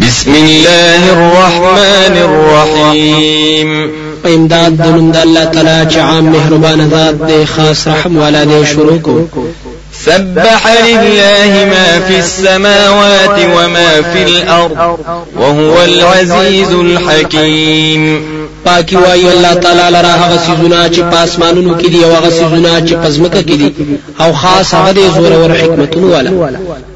بسم الله الرحمن الرحيم امداد د نوم د الله تعالی چې عام مهربان ذات دی خاص رحم والا دی شروع کو سبح لله ما في السماوات وما في الأرض وهو العزيز الحكيم. پاکی وای الله تعالی لرا هغه سيزونه چې پاسمانونو کې دي أو هغه سيزونه چې پزمکه کې دي. أو خاص هغه دي زور أو حکمتونه والا.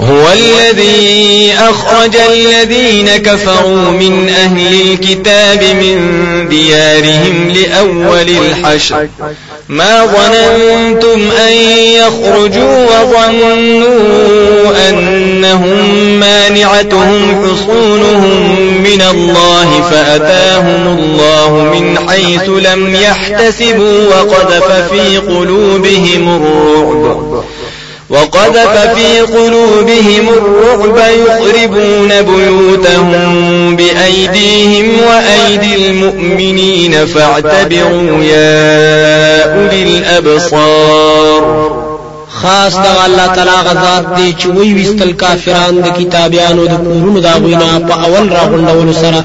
هو الذي أخرج الذين كفروا من أهل الكتاب من ديارهم لأول الحشر. ما ظننتم أن يخرجوا وظنوا أنهم مانعتهم حصونهم من الله فأتاهم الله من حيث لم يحتسبوا وقذف في قلوبهم الرعب. وقذف في قلوبهم الرعب يخربون بيوتهم بأيديهم وأيدي المؤمنين فاعتبروا يا أولي الأبصار. خاص د الله تعالی غزاد دی چې وی وستل کافران د کتابیانو د کورونو دا غوینا په اول راغونډولو سره.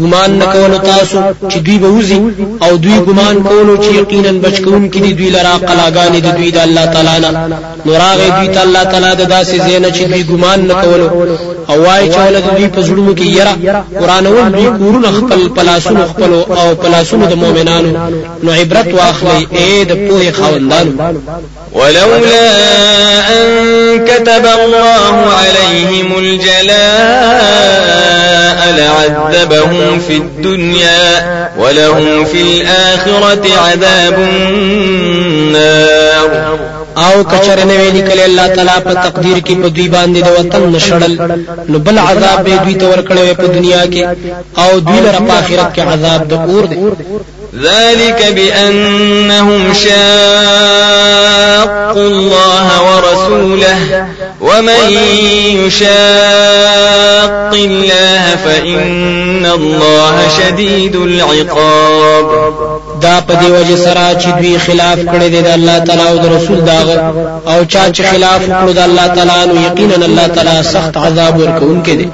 ګمان نکول تاسو چې دوی به وزي او دوی ګمان کولو چې یقینا بچکون کې دوی لرا قلاګانې د دوی د الله تعالی نه. نوراغه دوی ته الله تعالی د داسې زینه چې دوی ګمان نکول أو وای چې ولې دوی په زړونو کې یرا قران ول دوی کورونه خپل پلاسونو خپل أو پلاسونو د مؤمنانو. نو عبرت واخلي اے د پوهه خاوندانو. ولولا أن كتب الله عليهم الجلاء لعذبهم في الدنيا ولهم في الآخرة عذاب النار. او کچر نه ویلي کله الله تعالی په تقدیر کې په دوی باندې د وطن نشړل نو بل عذاب به دوی ته ورکړل په دنیا کې او دوی لپاره په آخرت کې عذاب د اور دی. ذلك بأنهم شاقوا الله ورسوله ومن يشاق الله فإن الله شديد العقاب دا په دی وجه سره چې دوی خلاف کړی دی د الله تعالی أو د رسول داغه أو چا چې خلاف کړو د الله تعالی نو یقینا الله تعالی سخت عذاب ورکوونکی دی.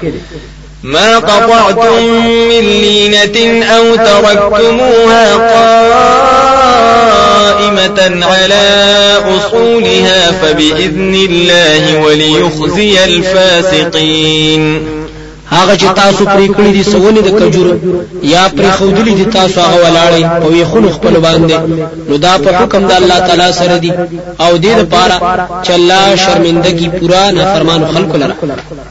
ما قطعتم من لينة أو تركتموها قائمة على أصولها فبإذن الله وليخزي الفاسقين. هغه چې تاسو پرې کړی دي سونه د کجورو یا پرې خودلی دي تاسو هغه ولاړې او یې خلق خپل باندې نو دا په حکم د الله تعالی سره دي. او دې لپاره چې الله شرمندگی پورا نه فرمان خلق لره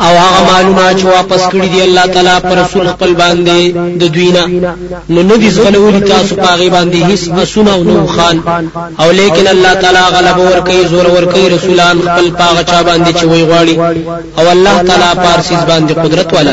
او هغه معلومات چې واپس کړی دی الله تعالی پر رسول خپل باندې د دوینا نو نو دي زغلولي تاسو پاغي باندې هیڅ اسونه او نو خان. او لیکن الله تعالی غلب ور کوي زور ور کوي رسولان خپل پاغه چا باندې چې وی غواړي. او الله تعالی پارسیز باندې قدرت والا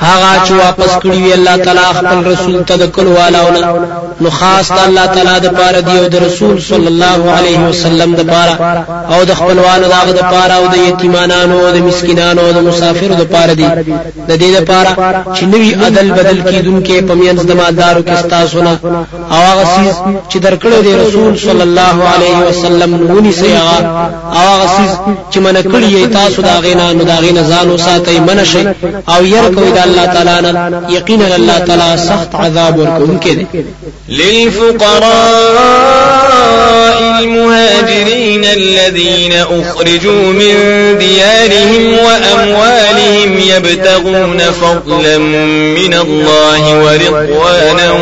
هغه چې واپس کړی وی الله تعالی خپل رسول ته د کول والاونه. نو خاص الله تعالی د پاره دی او د رسول صلی الله علیه وسلم د پاره. او د خپلوانو داغه د پاره او د یتیمانانو او د مسکینانو او د مسافرو د پاره دی. د دې د پاره چې نوی عدل بدل کیدونکې پمینځ د مالدارو کې استاسونه او هغه سیس چې درکړو دی رسول صلی الله علیه وسلم نونی سي هغه. او هغه سیس چې من کړی تاسو دا غینا نو دا غینا ځانو ساتي منشي او ير کوي الله تعالی نه الله تعالی سخت عذاب ورکوونکی دی للفقراء المهاجرين الذين أخرجوا من ديارهم وأموالهم يبتغون فضلا من الله ورضوانا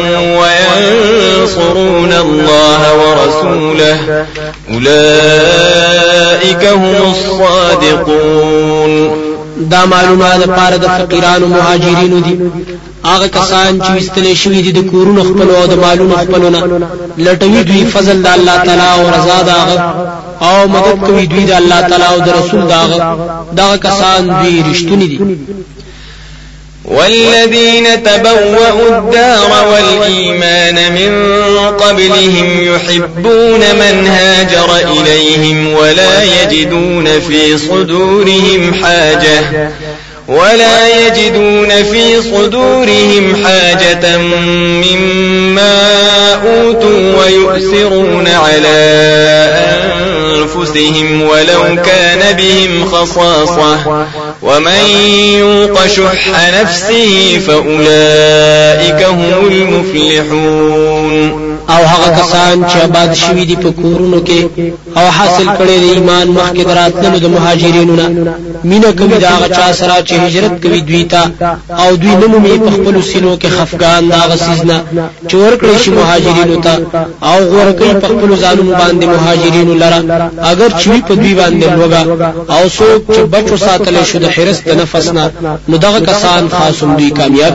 وينصرون الله ورسوله. أولئك هم الصادقون. دا معلومه د پاره د فقیرانو مهاجرینو دي. هغه کسان چې وستلې شوی دي د کورونو خپل او د مالونو خپلونه لټوي دوی فضل د الله تعالی او رضا داغه او مدد کوي دوی د الله تعالی او د رسول داغه دا کسان دوی رښتونی دي والذين تبوأوا الدار والإيمان من قبلهم يحبون من هاجر إليهم ولا يجدون في صدورهم حاجة ولا يجدون في صدورهم حاجة مما أوتوا ويؤثرون على أنفسهم ولو كان بهم خصاصة ومن يوق شح نفسه فأولئك هم المفلحون. او هغه کسان چې آباد شوي دي په کورونو کې او حاصل کړي د ایمان مخکې دراتلو د مهاجرینو نه. مینه کوي دا هغه چا سره چې هجرت کوي دوی ته او دوی نه مومي په خپل سینو کې خفقان دا غسیزنه چې ورکړي شي مهاجرینو ته او غوړ کوي په خپل ځانونو باندې مهاجرینو لره. اگر چوي په دوی باندې لوګا او څوک چې بچو ساتل شو د حرس د نفس نه نو دغه کسان خاصم دوی کامیاب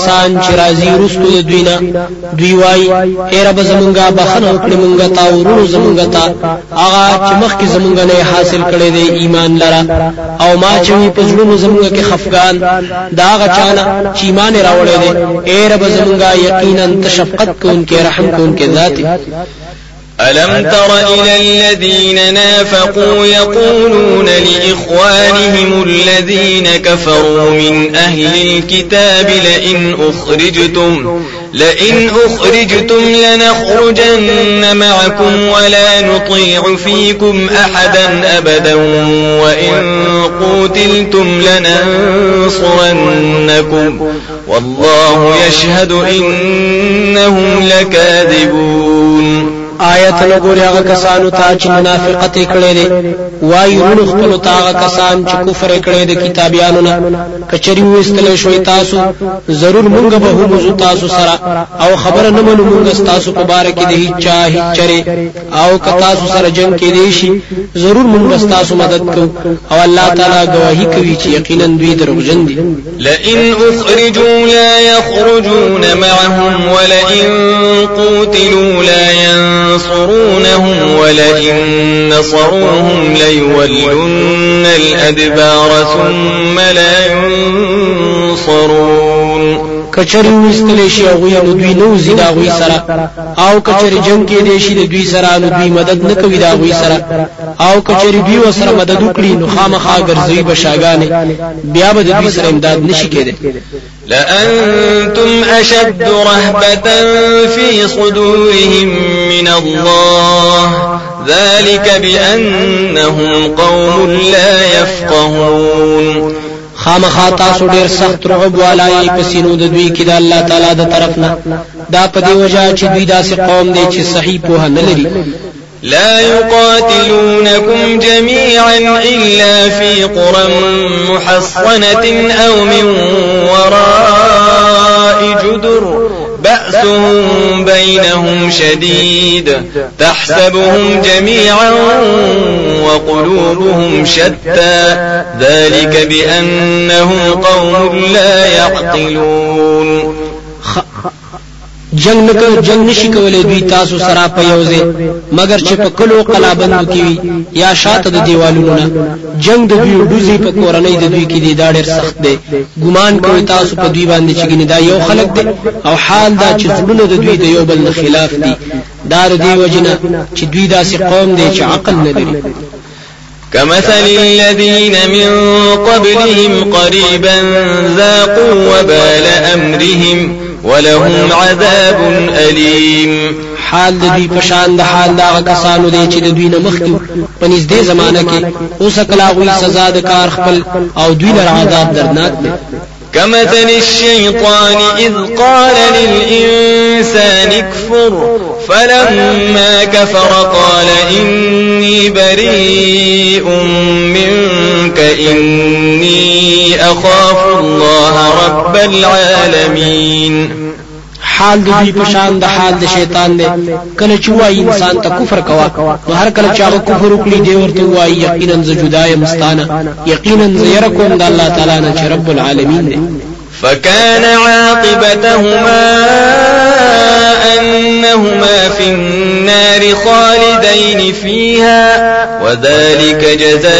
کسان چې راځي رستو د دوی نه دوی وای اے رب زمونږه بخنه وکړي مونږه تا ورونو زمونږه تا. هغه چې مخکې زمونږه نه حاصل کړي دی ایمان لره. او ما چې په زړونو زمونږه کې خفقان دا هغه چانه چې ایمان راوړی دی اے رب زمونږه یقینا تشفقت کوونکې رحم کوونکې ذات ألم تر إلى الذين نافقوا يقولون لإخوانهم الذين كفروا من أهل الكتاب لئن أخرجتم لئن أخرجتم لنخرجن معكم ولا نطيع فيكم أحدا أبدا. وإن قوتلتم لننصرنكم. والله يشهد إنهم لكاذبون. آیت لګوري هغه کسانو ته چې منافقت کړي دي وایي ورو خپل ته هغه کسان چې کفر کړي دي کتابیانو نه. کچري وستل شوي تاسو ضرور مونږ به هم تاسو سره. او خبر نه منو مونږ تاسو په باره کې د هیڅ چا هیڅ چره او که تاسو سره جنگ کې دي شي ضرور مونږ تاسو مدد کوو. او الله تعالی گواہی کوي چې یقینا دوی دروغجن دي. لئن اخرجوا لا يخرجون معهم ولئن قوتلوا لا ينصرون ينصرونهم ولئن نصروهم ليولن الأدبار ثم لا ينصرون کچری وستلی شي أو نو دوی نو زیدا غوي سره أو کچری جنگ کې دی د دوی سره نو دوی مدد نه کوي دا غوي سره أو کچری دوی وسره مدد وکړي نو خامخا ګرځي بشاګانې بیا به دوی سره امداد نشي کېده لأنتم أشد رهبة في صدورهم من الله. ذلك بأنهم قوم لا يفقهون. خامخا تاسو ډیر سخت رعب والای په سینو د دوی کې د الله تعالی د طرف نه. دا په دی وجہ چې دوی داسې قوم دی چې صحیح په نه لري. لا يقاتلونكم جميعا إلا في قرى محصنة أو من وراء جدر بأسهم بينهم شديد تحسبهم جميعا وقلوبهم شتى ذلك بأنهم قوم لا يعقلون. جنگ نکو جنگ نشي کولای دوی تاسو سره په یوځه مگر چې په کلو قلابندو کې وي یا شاته د دیوالونو نه جنگ د دوی دوزي په کورنۍ د دوی کې دی دا ډېر سخت دی. ګمان کوي تاسو په دوی باندې چې ګنې دا یو خلق دی. او حال دا چې زړونه د دوی د یو بل خلاف دي دا د دی وجنه چې دوی داسې قوم دی چې عقل نه لري. كمثل الذين من قبلهم قريبا ذاقوا وبال أمرهم ولهم عذاب أليم. حال د دوی په شان د حال دا کسانو دی چې د دوی نه مخکې په نږدې زمانہ کې اوس کلا غوي سزا د کار خپل أو دوی لپاره عذاب دردناک دی. كمثل الشيطان إذ قال للإنسان اكفر فلما كفر قال إني بريء منك إني أخاف الله رب العالمين حال د دوی په شان د حال د شیطان دی کله چې وایي انسان ته کفر کوا نو هر کله چې هغه کفر وکړي دی ورته وایي یقینا ز جدای مستانه یقینا ز يرکم د الله تعالی نه چې رب العالمین دی فكان عاقبتهما أنهما في النار خالدين فيها وذلك جزاء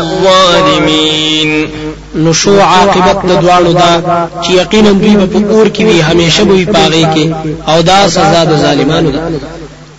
الظالمين. نو شو عاقبت د دواړو دا چې یقینا دوی په اور کې وي همیشه به پاغي کې أو دا سزا د ظالمانو ده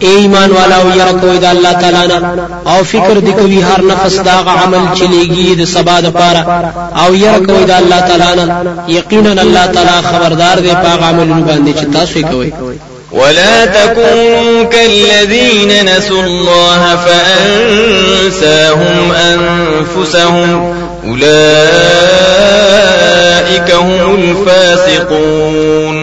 اے ایمان والا أو یره کوي د الله تعالی نه أو فکر دی کوي هر نفس دا عمل چلیږي د سبا د پاره أو یره کوي د الله تعالی نه یقینا الله تعالی خبردار دی په عملونو باندې چې تاسو کوي ولا تكونوا كالذين نسوا الله فأنساهم أنفسهم أولئك هم الفاسقون۔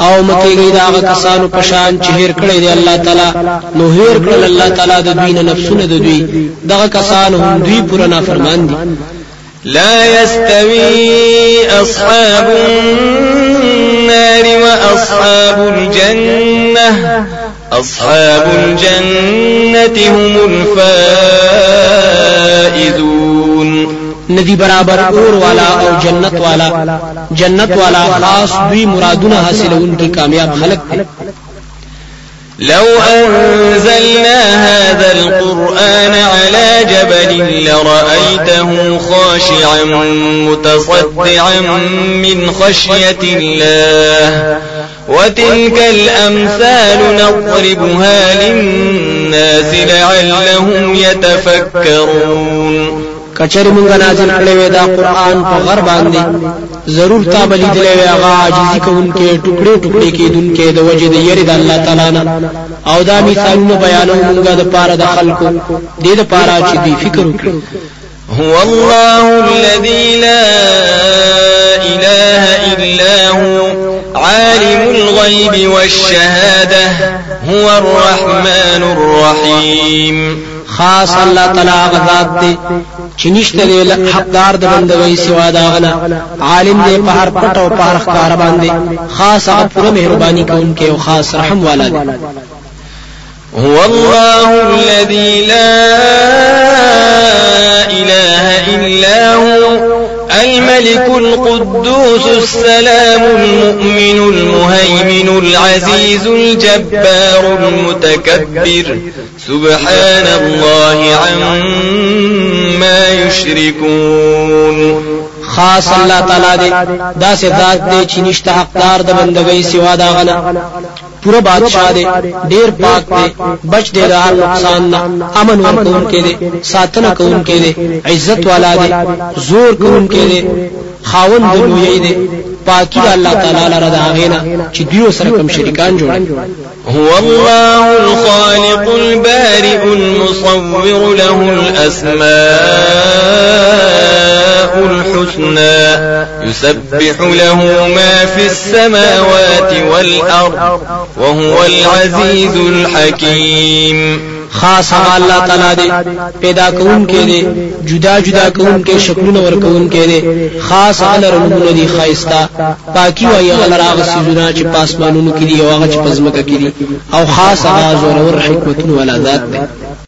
أو مکیږي دا هغه کسانو په شان چې هیر کړی دی الله تعالی نو هیر کړل الله تعالی د دوی نه نفسونه د دوی. دغه کسان هم دوی پورا نافرمان دي لا يستوي أصحاب النار وأصحاب الجنة. أصحاب الجنة هم الفائزون. ندی برابر اور والا أو جنت والا. جنت والا خاص دوی مرادونه حاصلون کی کامیاب خلق دي. لو أنزلنا هذا القرآن على جبل لرأيته خاشعا متصدعا من خشية الله. وتلك الأمثال نضربها للناس لعلهم يتفكرون. کچر مونږ نازل کړی وې دا قران په غر باندې. ضرور تا بلی دی وی هغه عاجزی کوونکې ټوکړي ټوکړي کېدونکې د وجه د یری د الله تعالی نه. او دا مثالونه بیانو مونږه د پاره د خلکو. دې د پاره چې دی فکر وکړي. هو الله الذي لا إله إلا هو عالم الغيب والشهادة هو الرحمن الرحيم خاص الله تعالی غذات دی چې نشته دی حقدار د بندګۍ سوا دا غنه عالم دی په هر پټ او په هر ښکار باندې خاص هغه پوره مهرباني کوونکی او خاص رحم والا دی هو الله الذي لا إله إلا هو الملك القدوس السلام المؤمن المهيمن العزيز الجبار المتكبر. سبحان الله عما يشركون. خاص الله تعالی دی دا سه ذات دی چې نشته حقدار د بندګۍ سوا دا غنه پورا بادشاہ دی ډیر پاک دی بچ دی د هر نقصان نه امن ورکون کې دی ساتنه کوون کې دی عزت والا دی زور کوون کې دی خاوند د لوی دی پاکی الله تعالی لره دا غینا چې دیو سره کوم شریکان جوړ هو الله الخالق البارئ المصور له الأسماء الحسنى يسبح له ما في السماوات والأرض وهو العزيز الحكيم. خاص الله تعالی دی پیدا کون کې دی جدا جدا کون کې شکلونه ور کون کې دی خاص هغه رنگونه دی خایستا پاکي وایي هغه راغ سيزونه چې پاسمانونو کې دی أو هغه چې پزمکه کې دی. أو خاص هغه زور ور حکمتونه ولا ذات دی